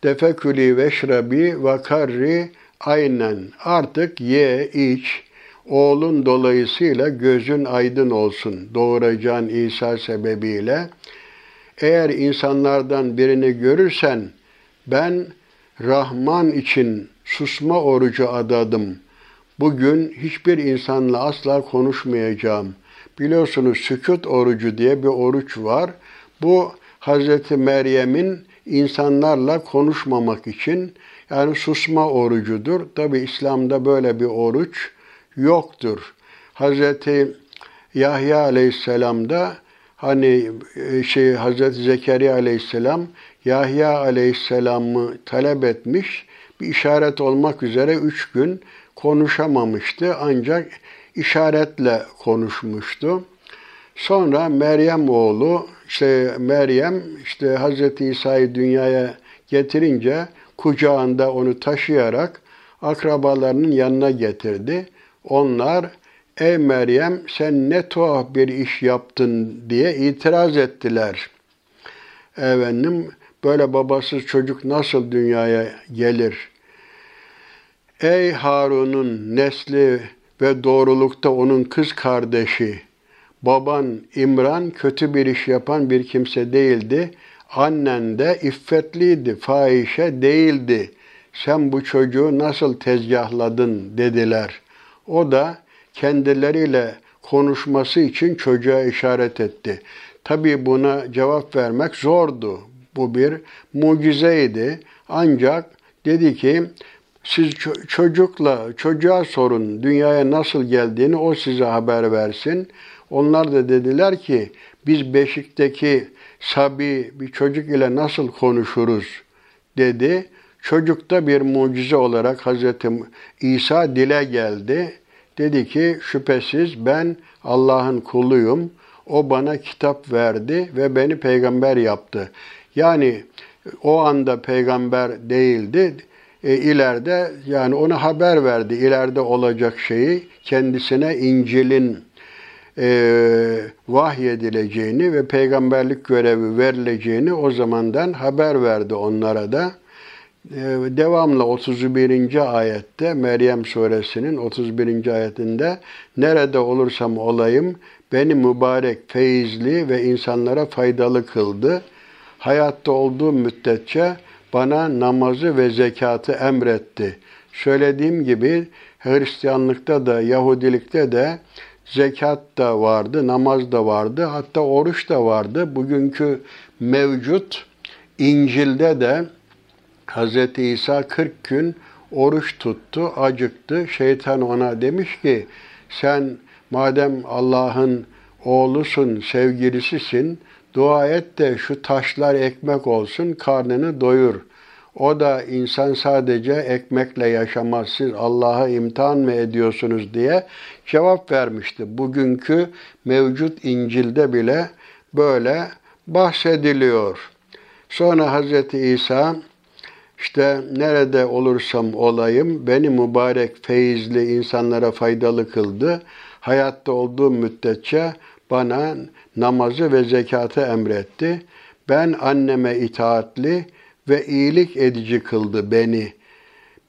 Defekülü veşrabi ve karri aynen artık ye iç oğlun dolayısıyla gözün aydın olsun doğuracağın İsa sebebiyle. Eğer insanlardan birini görürsen ben Rahman için susma orucu adadım. Bugün hiçbir insanla asla konuşmayacağım. Biliyorsunuz sükut orucu diye bir oruç var. Bu Hazreti Meryem'in insanlarla konuşmamak için yani susma orucudur. Tabi İslam'da böyle bir oruç yoktur. Hazreti Yahya Aleyhisselam da hani e, şey Hazreti Zekeriya Aleyhisselam Yahya Aleyhisselam'ı talep etmiş. Bir işaret olmak üzere üç gün konuşamamıştı ancak işaretle konuşmuştu. Sonra Meryem oğlu işte Meryem işte Hazreti İsa'yı dünyaya getirince kucağında onu taşıyarak akrabalarının yanına getirdi. Onlar ey Meryem sen ne tuhaf bir iş yaptın diye itiraz ettiler. Efendim böyle babasız çocuk nasıl dünyaya gelir? Ey Harun'un nesli ve doğrulukta onun kız kardeşi, baban İmran kötü bir iş yapan bir kimse değildi. Annen de iffetliydi, fahişe değildi. Sen bu çocuğu nasıl tezgahladın dediler. O da kendileriyle konuşması için çocuğa işaret etti. Tabi buna cevap vermek zordu. Bu bir mucizeydi. Ancak dedi ki siz çocukla çocuğa sorun dünyaya nasıl geldiğini o size haber versin. Onlar da dediler ki biz beşikteki sabi bir çocuk ile nasıl konuşuruz dedi. Çocukta bir mucize olarak Hazreti İsa dile geldi. Dedi ki şüphesiz ben Allah'ın kuluyum. O bana kitap verdi ve beni peygamber yaptı. Yani o anda peygamber değildi. E, ileride yani ona haber verdi. İleride olacak şeyi kendisine İncil'in e, vahyedileceğini ve peygamberlik görevi verileceğini o zamandan haber verdi onlara da. E, devamlı 31. ayette Meryem suresinin 31. ayetinde nerede olursam olayım beni mübarek, feyizli ve insanlara faydalı kıldı. Hayatta olduğum müddetçe bana namazı ve zekatı emretti. Söylediğim gibi Hristiyanlıkta da Yahudilikte de zekat da vardı, namaz da vardı, hatta oruç da vardı. Bugünkü mevcut İncil'de de Hz. İsa 40 gün oruç tuttu, acıktı. Şeytan ona demiş ki sen madem Allah'ın oğlusun, sevgilisisin. Dua et de şu taşlar ekmek olsun, karnını doyur. O da insan sadece ekmekle yaşamaz. Siz Allah'a imtihan mı ediyorsunuz diye cevap vermişti. Bugünkü mevcut İncil'de bile böyle bahsediliyor. Sonra Hz. İsa işte nerede olursam olayım beni mübarek, feyizli insanlara faydalı kıldı. Hayatta olduğum müddetçe bana namazı ve zekatı emretti. Ben anneme itaatli ve iyilik edici kıldı beni.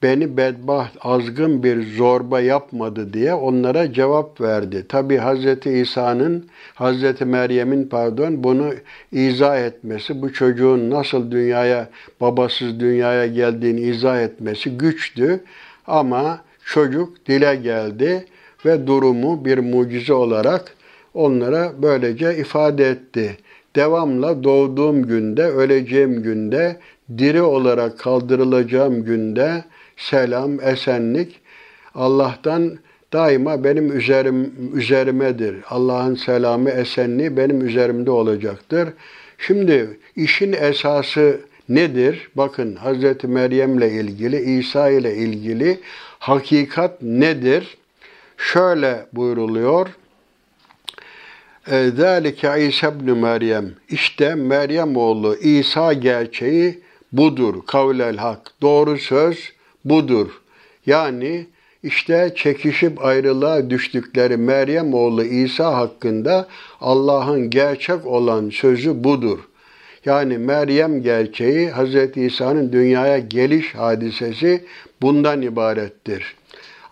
Beni bedbaht, azgın bir zorba yapmadı diye onlara cevap verdi. Tabi Hz. İsa'nın, Hz. Meryem'in pardon bunu izah etmesi, bu çocuğun nasıl dünyaya, babasız dünyaya geldiğini izah etmesi güçtü. Ama çocuk dile geldi ve durumu bir mucize olarak onlara böylece ifade etti. Devamla doğduğum günde, öleceğim günde, diri olarak kaldırılacağım günde selam, esenlik Allah'tan daima benim üzerim, üzerimedir. Allah'ın selamı, esenliği benim üzerimde olacaktır. Şimdi işin esası nedir? Bakın Hz. Meryem'le ilgili, İsa ile ilgili hakikat nedir? Şöyle buyruluyor. Zalike İsa ibn Meryem. İşte Meryem oğlu İsa gerçeği budur. Kavlel hak. Doğru söz budur. Yani işte çekişip ayrılığa düştükleri Meryem oğlu İsa hakkında Allah'ın gerçek olan sözü budur. Yani Meryem gerçeği Hz. İsa'nın dünyaya geliş hadisesi bundan ibarettir.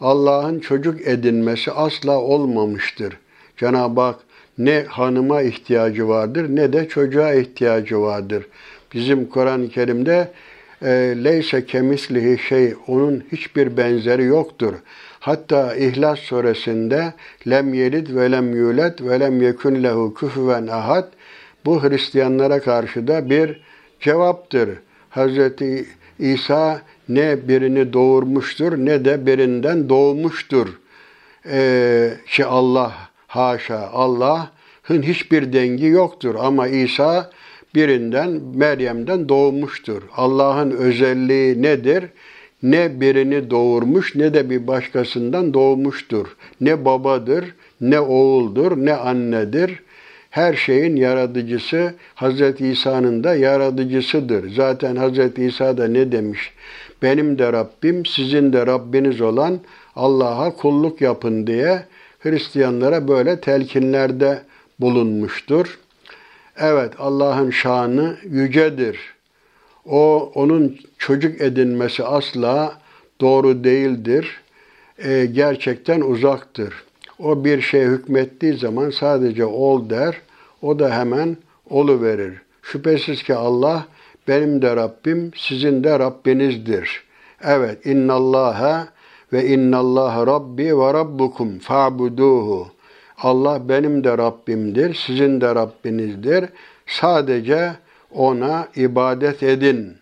Allah'ın çocuk edinmesi asla olmamıştır. Cenab-ı Hak ne hanıma ihtiyacı vardır ne de çocuğa ihtiyacı vardır. Bizim Kur'an-ı Kerim'de leyse kemislihi şey onun hiçbir benzeri yoktur. Hatta İhlas suresinde lem yelid ve lem yulet ve lem yekun lehu küfüven ahad bu Hristiyanlara karşı da bir cevaptır. Hazreti İsa ne birini doğurmuştur ne de birinden doğmuştur. Ee, ki Allah haşa Allah'ın hiçbir dengi yoktur ama İsa birinden Meryem'den doğmuştur. Allah'ın özelliği nedir? Ne birini doğurmuş ne de bir başkasından doğmuştur. Ne babadır, ne oğuldur, ne annedir. Her şeyin yaratıcısı Hz. İsa'nın da yaratıcısıdır. Zaten Hz. İsa da ne demiş? Benim de Rabbim, sizin de Rabbiniz olan Allah'a kulluk yapın diye Hristiyanlara böyle telkinlerde bulunmuştur. Evet Allah'ın şanı yücedir. O onun çocuk edinmesi asla doğru değildir. E, gerçekten uzaktır. O bir şey hükmettiği zaman sadece ol der. O da hemen olu verir. Şüphesiz ki Allah benim de Rabbim, sizin de Rabbinizdir. Evet, innallaha ve innallaha rabbi ve rabbukum fa'buduhu. Allah benim de Rabbimdir, sizin de Rabbinizdir. Sadece ona ibadet edin.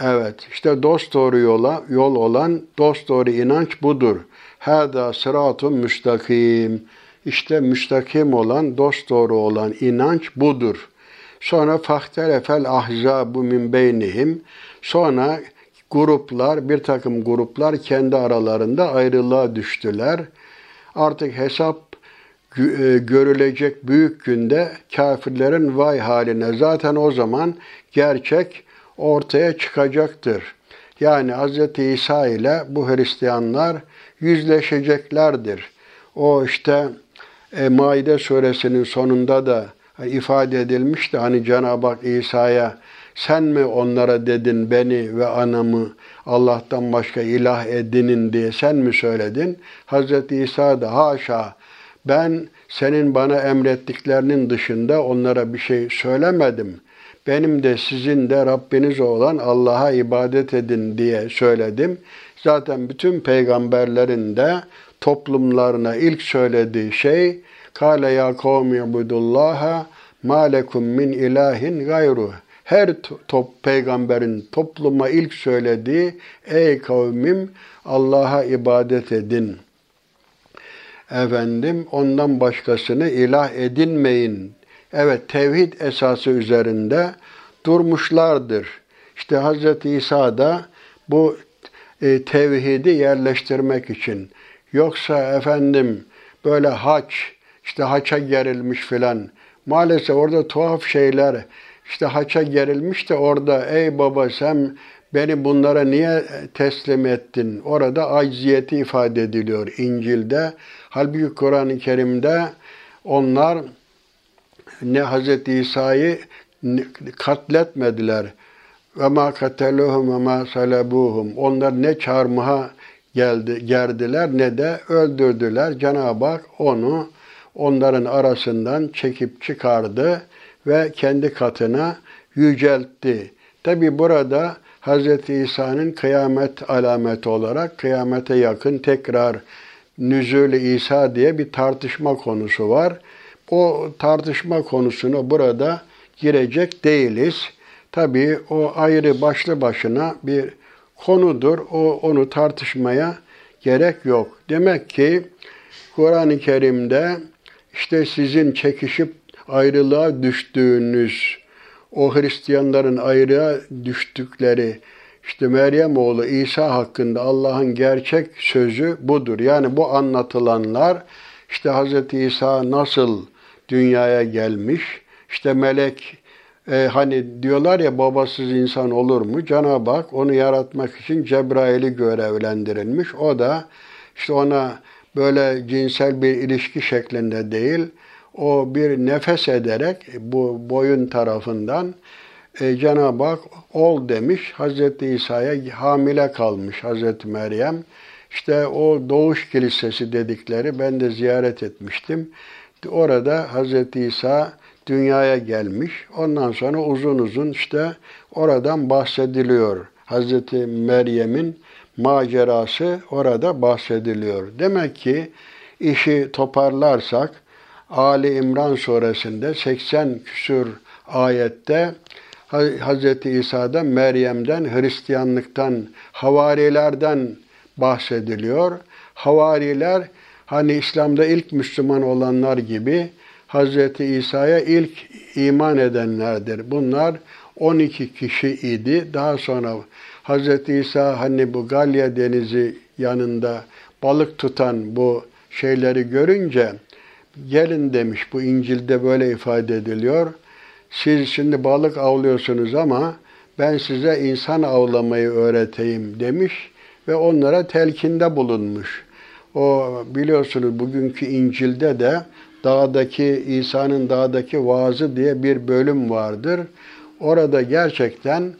Evet, işte dost doğru yola, yol olan dost doğru inanç budur. Hâdâ sıratun müstakim. İşte müstakim olan, dost doğru olan inanç budur. Sonra fahtelefel ahzabu min beynihim. Sonra gruplar, bir takım gruplar kendi aralarında ayrılığa düştüler. Artık hesap görülecek büyük günde kafirlerin vay haline zaten o zaman gerçek ortaya çıkacaktır. Yani Hz. İsa ile bu Hristiyanlar yüzleşeceklerdir. O işte e, Maide suresinin sonunda da ifade edilmişti. Hani Cenab-ı Hak İsa'ya sen mi onlara dedin beni ve anamı Allah'tan başka ilah edinin diye sen mi söyledin? Hz. İsa da haşa ben senin bana emrettiklerinin dışında onlara bir şey söylemedim. Benim de sizin de Rabbiniz olan Allah'a ibadet edin diye söyledim. Zaten bütün peygamberlerin de toplumlarına ilk söylediği şey Kale ya kavmi ibudullaha ma lekum min ilahin gayru. Her top, peygamberin topluma ilk söylediği ey kavmim Allah'a ibadet edin.'' Efendim ondan başkasını ilah edinmeyin. Evet tevhid esası üzerinde durmuşlardır. İşte Hz. İsa da bu e, tevhidi yerleştirmek için. Yoksa efendim böyle haç, işte haça gerilmiş filan. Maalesef orada tuhaf şeyler, işte haça gerilmiş de orada ey baba sen beni bunlara niye teslim ettin? Orada acziyeti ifade ediliyor İncil'de. Halbuki Kur'an-ı Kerim'de onlar ne Hz. İsa'yı katletmediler. Ve ma kateluhum ve ma salabuhum. Onlar ne çarmıha geldi, gerdiler ne de öldürdüler. Cenab-ı Hak onu onların arasından çekip çıkardı ve kendi katına yüceltti. Tabi burada Hz. İsa'nın kıyamet alameti olarak kıyamete yakın tekrar nüzul İsa diye bir tartışma konusu var. O tartışma konusunu burada girecek değiliz. Tabii o ayrı başlı başına bir konudur. O onu tartışmaya gerek yok. Demek ki Kur'an-ı Kerim'de işte sizin çekişip ayrılığa düştüğünüz, o Hristiyanların ayrığa düştükleri, işte Meryem oğlu İsa hakkında Allah'ın gerçek sözü budur. Yani bu anlatılanlar işte Hz. İsa nasıl dünyaya gelmiş, işte melek e, hani diyorlar ya babasız insan olur mu? Cenab-ı Hak onu yaratmak için Cebrail'i görevlendirilmiş. O da işte ona böyle cinsel bir ilişki şeklinde değil, o bir nefes ederek bu boyun tarafından e, Cenab-ı Hak ol demiş. Hazreti İsa'ya hamile kalmış Hazreti Meryem. İşte o doğuş kilisesi dedikleri ben de ziyaret etmiştim. Orada Hazreti İsa dünyaya gelmiş. Ondan sonra uzun uzun işte oradan bahsediliyor. Hazreti Meryem'in macerası orada bahsediliyor. Demek ki işi toparlarsak Ali İmran suresinde 80 küsur ayette Hz. İsa'da Meryem'den, Hristiyanlıktan, havarilerden bahsediliyor. Havariler hani İslam'da ilk Müslüman olanlar gibi Hz. İsa'ya ilk iman edenlerdir. Bunlar 12 kişi idi. Daha sonra Hz. İsa hani bu Galya denizi yanında balık tutan bu şeyleri görünce gelin demiş. Bu İncil'de böyle ifade ediliyor. Siz şimdi balık avlıyorsunuz ama ben size insan avlamayı öğreteyim demiş ve onlara telkinde bulunmuş. O biliyorsunuz bugünkü İncil'de de dağdaki İsa'nın dağdaki vaazı diye bir bölüm vardır. Orada gerçekten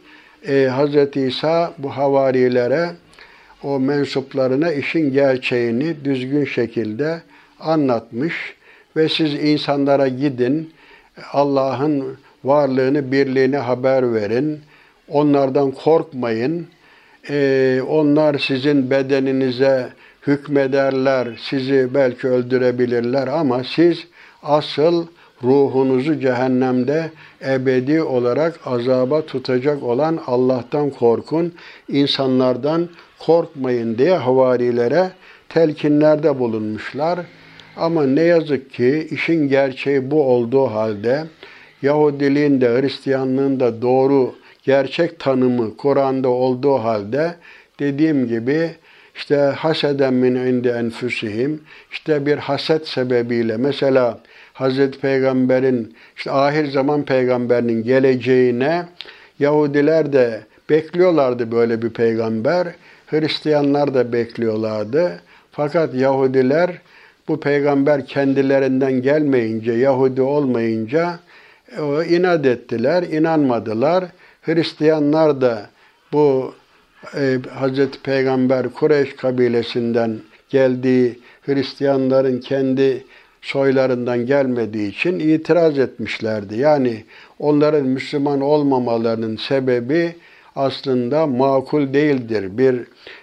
e, Hz. İsa bu havarilere o mensuplarına işin gerçeğini düzgün şekilde anlatmış ve siz insanlara gidin Allah'ın varlığını, birliğini haber verin. Onlardan korkmayın. Ee, onlar sizin bedeninize hükmederler, sizi belki öldürebilirler ama siz asıl ruhunuzu cehennemde ebedi olarak azaba tutacak olan Allah'tan korkun, insanlardan korkmayın diye havarilere telkinlerde bulunmuşlar. Ama ne yazık ki işin gerçeği bu olduğu halde Yahudiliğin de Hristiyanlığın da doğru gerçek tanımı Kur'an'da olduğu halde dediğim gibi işte haseden min indi enfusihim işte bir haset sebebiyle mesela Hazreti Peygamber'in işte ahir zaman peygamberinin geleceğine Yahudiler de bekliyorlardı böyle bir peygamber. Hristiyanlar da bekliyorlardı. Fakat Yahudiler bu peygamber kendilerinden gelmeyince, Yahudi olmayınca o inat ettiler, inanmadılar. Hristiyanlar da bu e, Hazreti Peygamber Kureyş kabilesinden geldiği Hristiyanların kendi soylarından gelmediği için itiraz etmişlerdi. Yani onların Müslüman olmamalarının sebebi aslında makul değildir. Bir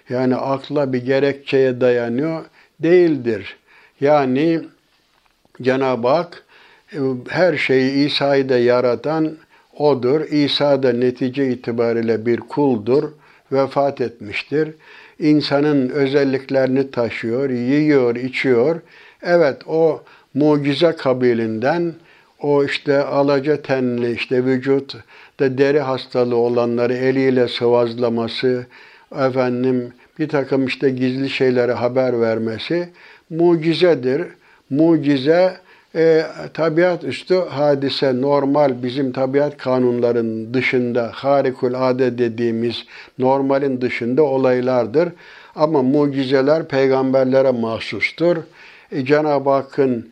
yani akla bir gerekçeye dayanıyor değildir. Yani Cenab-ı Hak e, her şeyi İsa'yı da yaratan O'dur. İsa da netice itibariyle bir kuldur. Vefat etmiştir. İnsanın özelliklerini taşıyor, yiyor, içiyor. Evet o mucize kabilinden o işte alaca tenli işte vücut da deri hastalığı olanları eliyle sıvazlaması, efendim bir takım işte gizli şeyleri haber vermesi mucizedir. Mucize e, tabiat üstü hadise normal bizim tabiat kanunların dışında harikul ade dediğimiz normalin dışında olaylardır. Ama mucizeler peygamberlere mahsustur. E, Cenab-ı Hakk'ın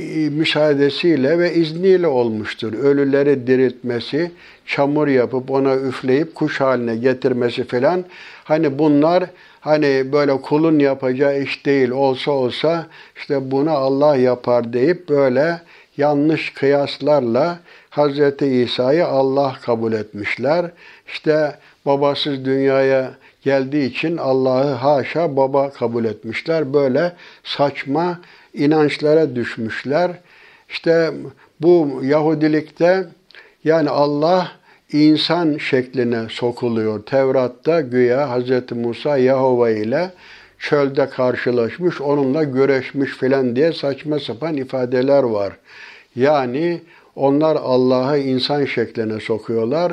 e, müsaadesiyle ve izniyle olmuştur. Ölüleri diriltmesi, çamur yapıp ona üfleyip kuş haline getirmesi filan. Hani bunlar hani böyle kulun yapacağı iş değil olsa olsa işte bunu Allah yapar deyip böyle yanlış kıyaslarla Hz. İsa'yı Allah kabul etmişler. İşte babasız dünyaya geldiği için Allah'ı haşa baba kabul etmişler. Böyle saçma inançlara düşmüşler. İşte bu Yahudilikte yani Allah insan şekline sokuluyor. Tevrat'ta güya Hz. Musa Yahova ile çölde karşılaşmış, onunla güreşmiş filan diye saçma sapan ifadeler var. Yani onlar Allah'ı insan şekline sokuyorlar.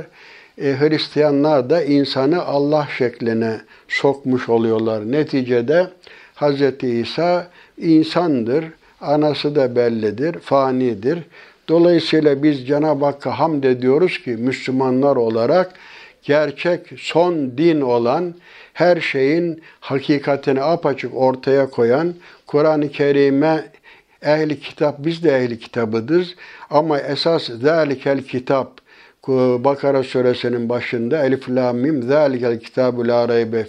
E, Hristiyanlar da insanı Allah şekline sokmuş oluyorlar. Neticede Hz. İsa insandır, anası da bellidir, fanidir. Dolayısıyla biz Cenab-ı Hakk'a hamd ediyoruz ki Müslümanlar olarak gerçek son din olan her şeyin hakikatini apaçık ortaya koyan Kur'an-ı Kerim'e ehli kitap, biz de ehli kitabıdız ama esas zâlikel kitap, Bakara suresinin başında Elif la mim zâlikel kitabu la raybe.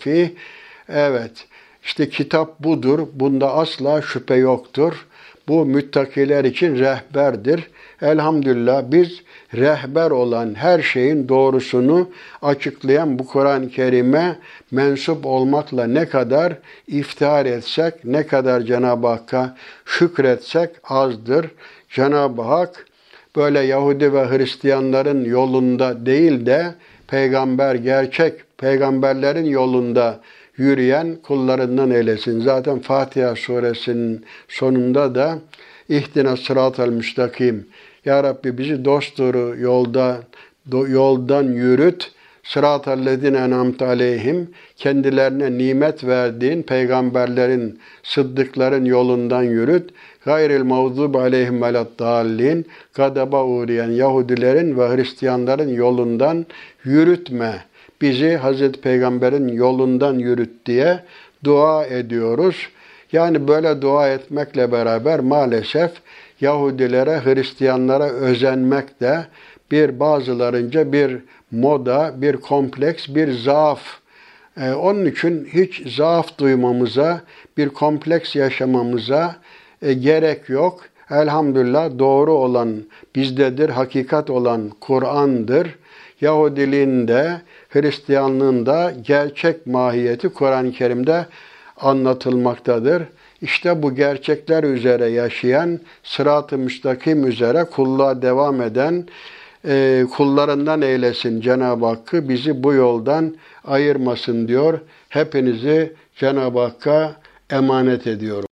Evet. işte kitap budur. Bunda asla şüphe yoktur. Bu müttakiler için rehberdir. Elhamdülillah biz rehber olan her şeyin doğrusunu açıklayan bu Kur'an-ı Kerim'e mensup olmakla ne kadar iftihar etsek, ne kadar Cenab-ı Hakk'a şükretsek azdır. Cenab-ı Hak böyle Yahudi ve Hristiyanların yolunda değil de peygamber gerçek peygamberlerin yolunda yürüyen kullarından eylesin. Zaten Fatiha suresinin sonunda da İhdina sıratel müstakim. Ya Rabbi bizi dosturu yolda yoldan yürüt. Sıratellezine enamte aleyhim kendilerine nimet verdiğin peygamberlerin, sıddıkların yolundan yürüt. Gayril mağzub aleyhim veleddallin gadaba uğrayan Yahudilerin ve Hristiyanların yolundan yürütme. Bizi Hazreti Peygamber'in yolundan yürüt diye dua ediyoruz. Yani böyle dua etmekle beraber maalesef Yahudilere, Hristiyanlara özenmek de bir bazılarınca bir moda, bir kompleks, bir zaaf. Ee, onun için hiç zaaf duymamıza, bir kompleks yaşamamıza e, gerek yok. Elhamdülillah doğru olan bizdedir, hakikat olan Kur'an'dır. Yahudiliğin de, Hristiyanlığın da gerçek mahiyeti Kur'an-ı Kerim'de anlatılmaktadır. İşte bu gerçekler üzere yaşayan, sırat-ı müstakim üzere kulluğa devam eden e, kullarından eylesin Cenab-ı Hakk'ı, bizi bu yoldan ayırmasın diyor. Hepinizi Cenab-ı Hakk'a emanet ediyorum.